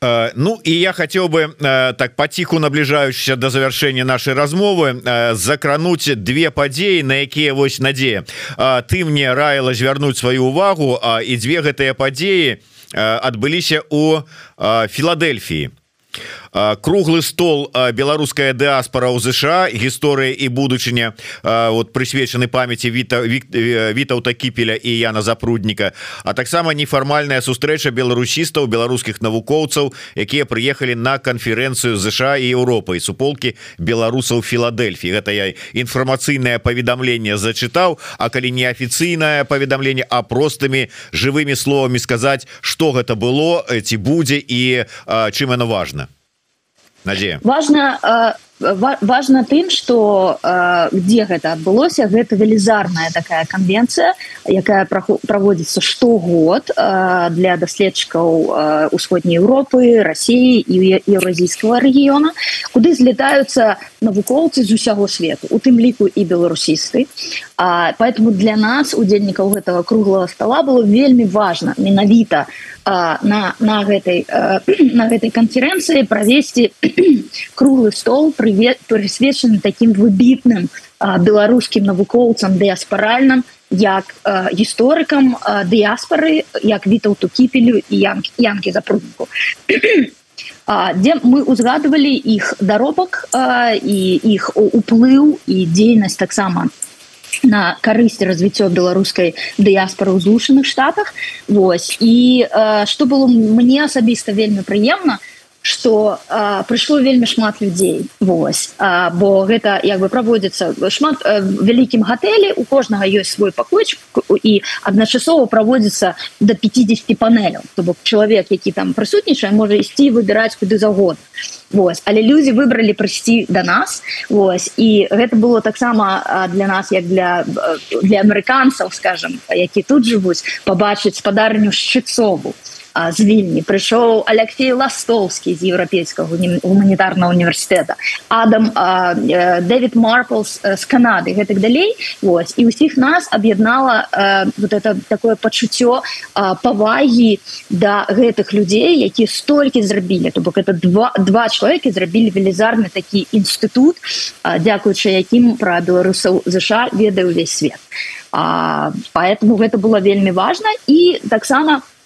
ну и я хотел бы э, так потиху наближающийся до завершения нашей размовы э, закрануть две падзеі на якія вось надея ты мне раіла звярнуць свою увагу і дзве гэтыя падзеі адбыліся у філадельфіі круглы стол беларуская дыаспора у ЗША гісторыя і будучыня вот прысвечаны памяти віта вітаўта кіпеля і Яна запрудніка а таксама нефармальная сустрэча беларусістаў беларускіх навукоўцаў якія прыехалі на канферэнцыю ЗША і Еўропы і суполкі беларусаў Філадельфі гэта я інфармацыйнае паведамленне зачытаў А калі не афіцыйнае паведамленне а простымі жывымі словамі сказаць что гэта было ці будзе і чым оно важно Надея. Важно, э, важно тым, что э, где гэта адбылося, гэта велізарная такая конвенция, якая проводится штогод э, для даследчыкаў усходняй Европы, России и Евразийского региона, куды злетаются навукоўцы з усяго свету, у тым ліку і беларусісты. А, поэтому для нас удзельнікаў гэтага круглого стола было вельмі важно менавіта на, на гэтай на гэтай канферэнцыі правесці круглы стол прысвечаны таким выбітным беларускім навукоўцам дыаспаральным як гісторыкам дыаспары як вітаўту кіпелю і янкі янкі запрудніку дзе мы узгадывалі іх даробак і іх уплыў і дзейнасць таксама на карысці развіццё беларускай дыяспоры ў злучаных штатах. Вось і э, што было мне асабіста вельмі прыемна что прыйшло вельмі шмат людзей. Вось. А, бо гэта як бы праводзіцца шмат э, вялікім гатэлі у кожнага ёсць свой пакойчик і адначасова праводзіцца до 50 панеляў то бок чалавек які там прысутнічае можа ісці выбіраць куды загод Вось. Але людзі выбралі прыйсці до нас. Вось. І гэта было таксама для нас як для для амерыканцаў скажем які тут жывуць пабачыць спадарню шчыцову з вільні. Прыйшоў Алексей ластовскі з еўрапейскага гуманітарного універсітэта Адам Дэвид марплс з Канады гэтак далей. Вось і ўсіх нас аб'яднала вот это такое пачуццё павагі да гэтых людзей які столькі зрабілі то бок это два два чалавекі зрабілі велізарны такі інстытут дзякуючы якім пра беларусаў ЗША ведаю увесь свет а, поэтому гэта было вельмі важно. І таксама у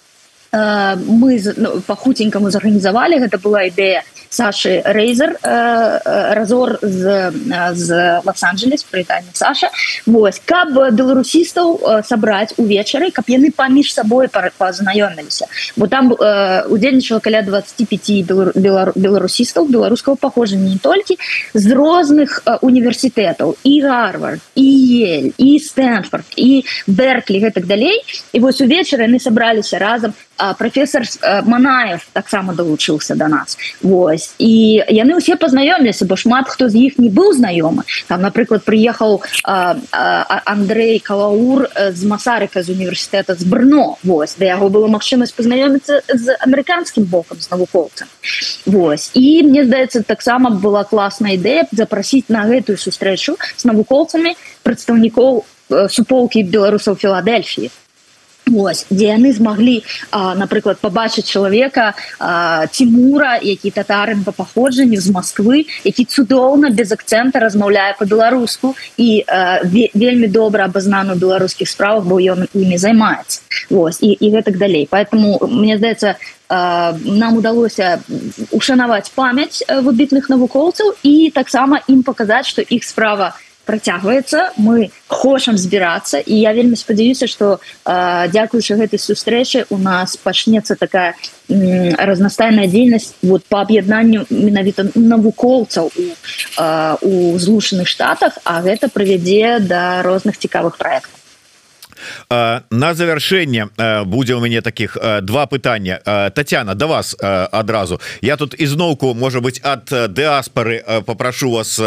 мы ну, па хутенькаму зарганізавалі гэта была ідэя Саши Рейзер разор з, з Лос-Анджелес прытанне Саша. Вось каб беларусістаў сабраць увечары каб яны паміж сабой пазнаёміліся бо там удзельнічала каля 25 беларусістаў беларускаго паходжання не толькі з розных універсітэтаў і гарвард і ель і стэнфорд і берклі гэтак далей і вось увечары яны сабраліся разам профессор манаев таксама долучыўся до нас. Вось і яны ўсе пазнаёміліся бо шмат хто з іх не быў знаёмы там напрыклад прыехаў Андрей калаур з масарыка з універсітэта з брно. Вось да яго было магчымасць пазнаёміцца з амерыканскім бокам з навукоўцам Вось і мне здаецца таксама была класная ідэя запрасіць на гэтую сустрэчу з навукоўцамі прадстаўнікоў суполкі беларусаў філадельфіі Ось, дзе яны змаглі напрыклад пабачыць чалавека Тимура які татарын по паходжанню з Москвы які цудоўна без акцэнта размаўляе по-беларуску і а, вельмі добра абазнаны беларускіх справах бо ён імі займаецца Вось і, і гэтак далей поэтому мне здаецца нам удалося ушанаваць памяць выбітных навукоўцаў і таксама ім паказаць што іх справа працягваецца мы хочам збірацца і я вельмі спадзяюся что дзякуючы гэтай сустрэчы у нас пачнецца такая разнастайная дзейнасць вот по аб'яднанню менавіта навукоўцаў у, у злучаных штатах а гэта прывядзе да розных цікавых проектаў на завяршэнне будзе у мяне таких два пытання Татяна до да вас адразу я тут ізноўку можа быть от дыаспоры попрошу вас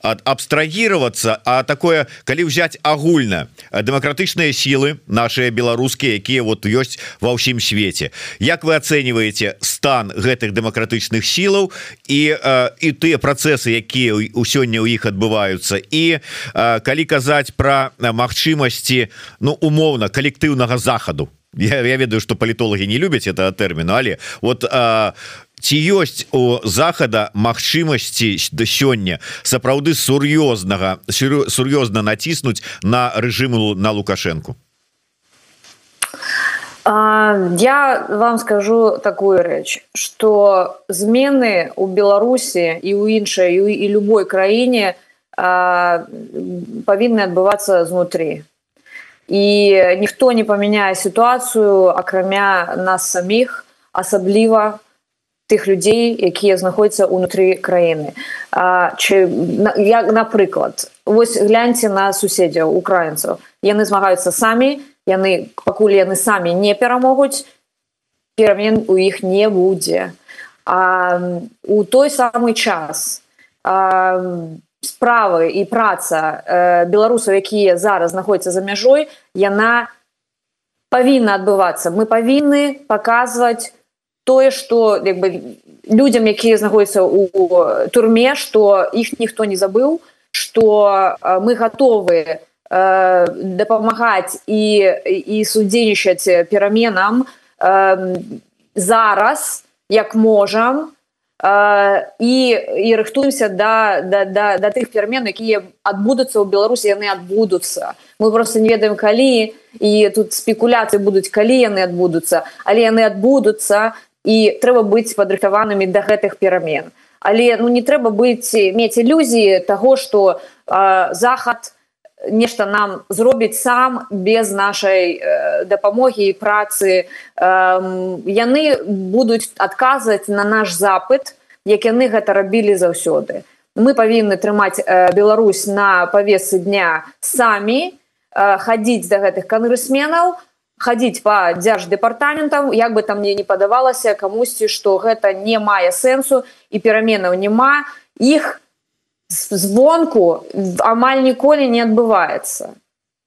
абстрагироваться А такое калі взять агульна дэмакратычныя сілы наши беларускія якія вот ёсць ва ўсім свеце Як вы оцениваете стан гэтых дэмакратычных сілаў і і тыя процессы якія у сёння ў іх адбываюцца? І калі казаць про магчымасці Ну умоўна калектыўнага захаду я, я ведаю что палітолагі не любяць это тэрміну але вот а, ці ёсць у захада магчымасці да сёння сапраўды сур'ёзнага сур'ёзна націснуць на рэжыму на лукашенко я вам скажу такую рэч что змены у беларусі і у іншай і любой краіне павінны адбывацца знутры і ніхто не памяняе сітуацыю акрамя нас саміх асабліва тых людзей якія знаходзяцца ўнутры краіны. Чы як напрыклад вось гляньце на суседзяў украінцаў. Яны змагаюцца самі яны пакуль яны самі не перамогуць перамен у іх не будзе. А у той самы час а, справы і праца э, беларусаў якія зараз знаходзяцца за мяжой яна павінна адбывацца. Мы павінны паказваць тое што бы людзям якія знаходзяцца ў турме што іх ніхто не забыў што мы гатовы э, дапамагаць і і судзейнічаць пераменам э, зараз як можам і і рыхтуемся да да, да, да тых перамен якія адбудуцца ў беларусі яны адбудуцца мы просто не ведаем калі і тут спекуляцыі будуць калі яны адбудуцца але яны адбудуцца і трэба быць падрыхтаванымі да гэтых перамен але ну не трэба быць мець ілюзіі таго што захад не нешта нам зробіць сам без нашай э, дапамогі і працы. Яны будуць адказваць на наш запыт як яны гэта рабілі заўсёды. Мы павінны трымаць э, Беларусь на павесы дня самі э, хадзіць да гэтых кангрэсменаў хадзіць по дзярждэпартаментам як бы там мне не падавалася камусьці што гэта не мае сэнсу і пераменаў няма. Іх не звонку амаль ніколі не адбываецца.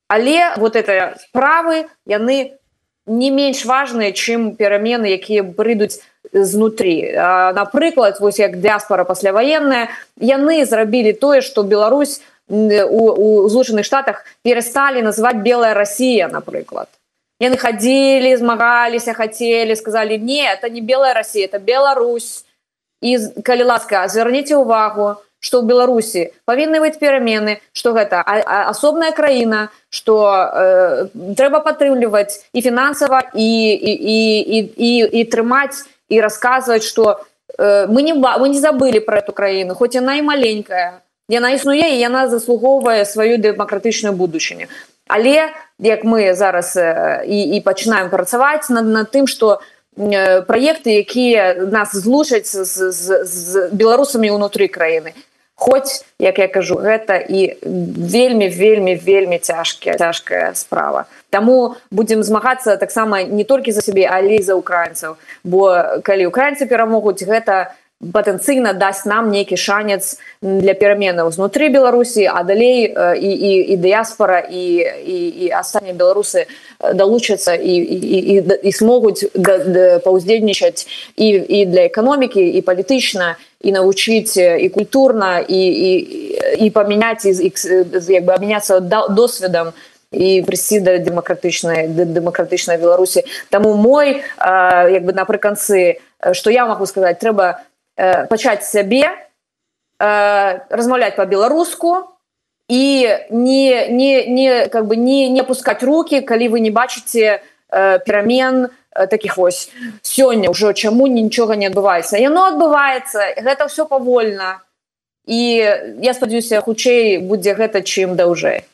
Але вот это справы яны не менш важныя чым перамены якія прыйдуць знутры. Напрыклад вось як дыаспора пасляваенная яны зрабілі тое что Беларусь у злучаных штатах перасталі называть белая Россия напрыклад. Яны хадзілі змагаліся хацелі сказали не это не белая Россия это Беларусь і калі ласка звярніце увагу что ў беларусі павінны быць перамены что гэта асобная краіна что э, трэба падтрымліваць і фінансава і і, і, і, і, і трымаць і расказваць что мы не мы не забыли про эту краіну хоць яна і маленькая. Яна існуе і яна заслугоўвае сваю дэмакратычную будучыню але як мы зараз і, і пачынаем працаваць над над тым что праекты якія нас злучаць з, з, з беларусамі ўнутры краіны хоць як я кажу гэта і вельмі вельмі вельмі цяжкія цяжкая справа. Таму будзем змагацца таксама не толькі за сябе але за украінцаў. Бо калі украінцы перамогуць гэта патэнцыйна дасць нам нейкі шанец для пераменаў знутры беларусі а далей і, і, і дыяспора і, і, і астатнія беларусы далучацца і, і, і, і смогуць паўздзельнічаць і, і для эканомікі і палітычна і навучыць і культурна і, і, і памяняць як бы абмяняцца досведам і прыйсці да дэмакратычнай дэмакратычнай беларусі Таму мой як бы напрыканцы што я магу сказаць трэба э, пачаць сябе э, размаўляць по-беларуску і не не не как бы не не опускать руки калі вы не бачыце э, перамен э, таких вось сёння ўжо чаму нічога не адбываецца. Яно адбываецца гэта все павольна. І я спадзяюся хутчэй будзе гэта чым даўжэй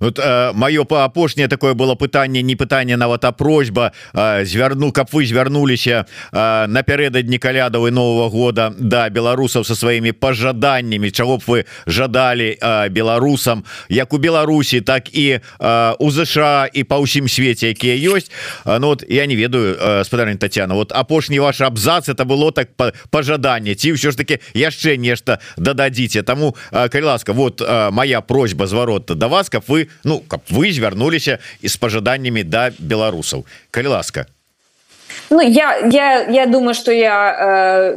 вот э, маё по апошняе такое было пытанне не пытанне нават а просьба э, звярну каб вы звярнуліся э, напярэдадні калядаў і нового года да беларусаў со сваімі пожаданнями чаго б вы жадалі э, беларусам як у Беларусі так і э, у ЗША і па ўсім свеце якія ёсць э, ну вот я не ведаю э, спадарня Татьяна вот апошні ваш абзац это было так пожаданне ці ўсё ж таки яшчэ нешта дададзіце тому э, калі ласка вот э, моя просьба зварот да вас каб вы ну каб вы звярнуліся і з пажаданнямі да беларусаў. Калі ласка. Ну я я я думаю что я э,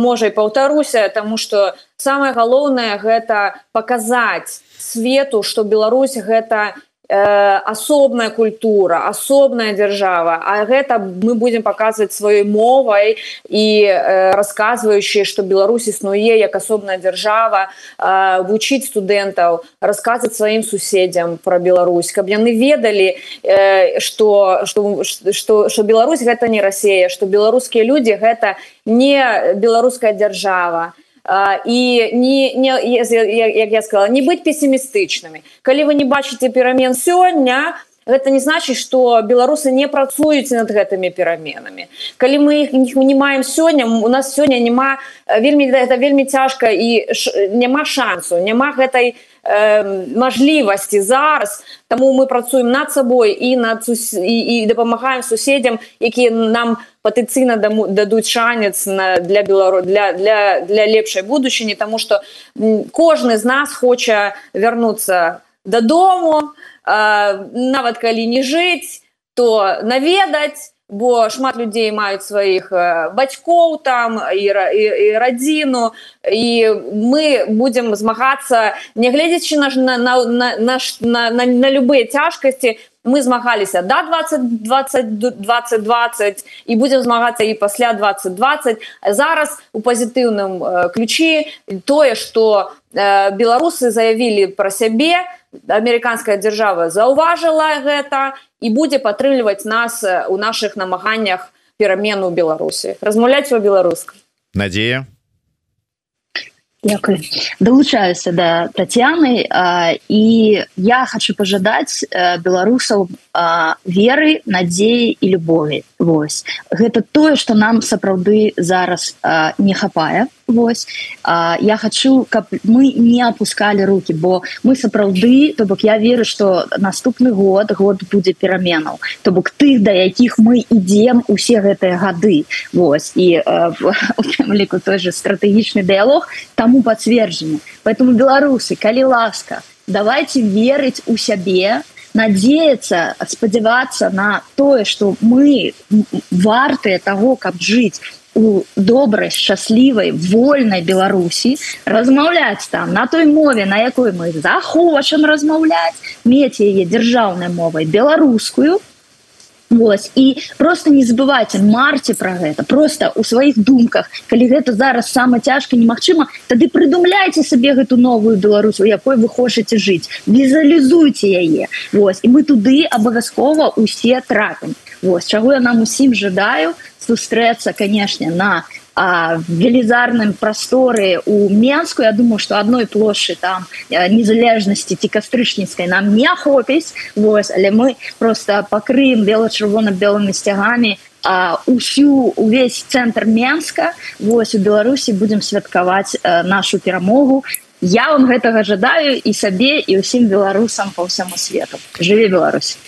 можа і паўтаруся тому что самое галоўнае гэта показать свету что Беларусь гэта Э, асобная культура асобная дзяржава А гэта мы будем показывать сваёй мовай і э, рассказывающие что Беларусь існуе як асобная дзяржава э, вучыць студэнтаў рассказывать сваім суседзям про Беларусь. Каб яны ведалі что что что что Беларусь гэта не Россия что беларускія люди гэта не беларуская дзяржава то і не, не як я сказала не быць пессімістычнымі калі вы не бачыце перамен сёння гэта не значыць что беларусы не працуюць над гэтымі пераменамі калі мы іх не маем сёння у нас сёння няма вельмі это вельмі цяжка і няма шансу няма гэтай э, мажлівасці зараз. Таму мы працуем над сабой і над і, і дапамагаем суседзям якія нам патэнцыйна дадуць шанец на для белару для для для лепшай будучыні тому что кожны з нас хоча вярнуцца дадому нават калі не жыць то наведаць бо шмат людзей маюць сваіх бацькоў там і, і, і радзіну і мы будзем змагацца нягледзячы на на, на, на, на, на, на любыя цяжкасці мы змагаліся до 20 20 2020 і будем змагацца і пасля 2020 зараз у пазітыўным э, ключі тое что э, беларусы заявілі про сябе американская дзяржава заўважыла гэта і будзе падтрымліваць нас у наших намаганнях перамену беларусі размаўляць у беларускай надея Дякую. Далучаюся да Тацяны і я хочу пажадаць беларусаў веры, надзеі і любові. Вось. Гэта тое, што нам сапраўды зараз не хапае Вось. А, я хочу каб мы не опускали руки бо мы сапраўды то бок я веру что наступны год год будзе пераменаў. То бок тых да якіх мы ідзем усе гэтыя гады. Вось. І ліку той же стратэгічны дыялог таму пацверджаны. Поэтому беларусы калі ласка давайте верыць у сябе надеяться спадзявацца на тое что мы вартыя того каб жыць у добрай шчаслівай вольнай беларусі размаўляць там на той мове на якой мы захочам размаўляць мець яе дзяржаўнай мовай беларускую Вось і просто не забывайте марце про гэта. Просто у сваіх думках калі гэта зараз сама цяжка немагчыма тады прыдумляйте сабе гэту новую Беларусь у якой вы хочаце жыць. Візуалізуйте яе. Вось і мы туды абавязкова усе трапім. Вось чаго я нам усім жадаю сустрэцца канешне на а, велізарным прасторы у Мску Я думаю что одной плошчы там незалежнасці ці кастрычніцкай нам не хопіць Вось але мы просто пакрыем бела-чырвона-белымі сцягамі усю увесь цэнтр Мска Вось у Беларусі будзем святкаваць нашу перамогу я вам гэтага жадаю і сабе і ўсім беларусам по ўсяму свету жыве Беларусь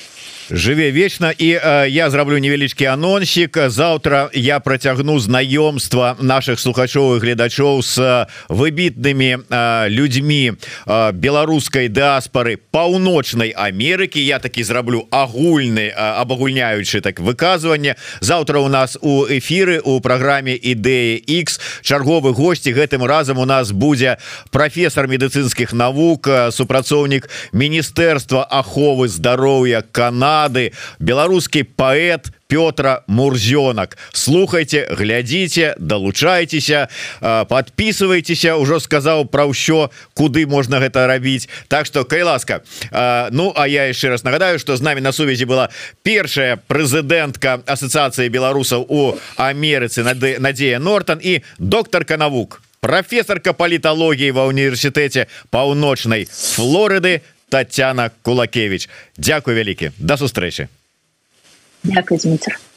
жыве вечна і э, я зраблю невялічкі анонсік завтра я працягну знаёмства наших слухачоў і гледачоў с выбітнымі э, людзьмі э, беларускай дыаспары паўночнай Амерыкі я такі зраблю агульны абагульняючы так выказванне завтра у нас у эфиры у праграме ідэі X чарговы госці гэтым разам у нас будзе прафесор медыцынскіх навук супрацоўнік міністэрства аховы здароўя Канады Канады беларускі паэт Пётра мурзёнак. Слухайте глядзіце далучайцеся подписывайтеся ўжо сказаў пра ўсё куды можна гэта рабіць. Так что кай ласка Ну а я яшчэ раз нагадаю что з нами на сувязі была першая прэзідэнтка асацыяцыі беларусаў у Амерыцы Надзея Нортон і доктарка навук професорка паліталогіі ва універсітэце паўночнай Флорыды Татяна Кулакевич. Дякую вялікі да сустрэчы Дякую Дмітр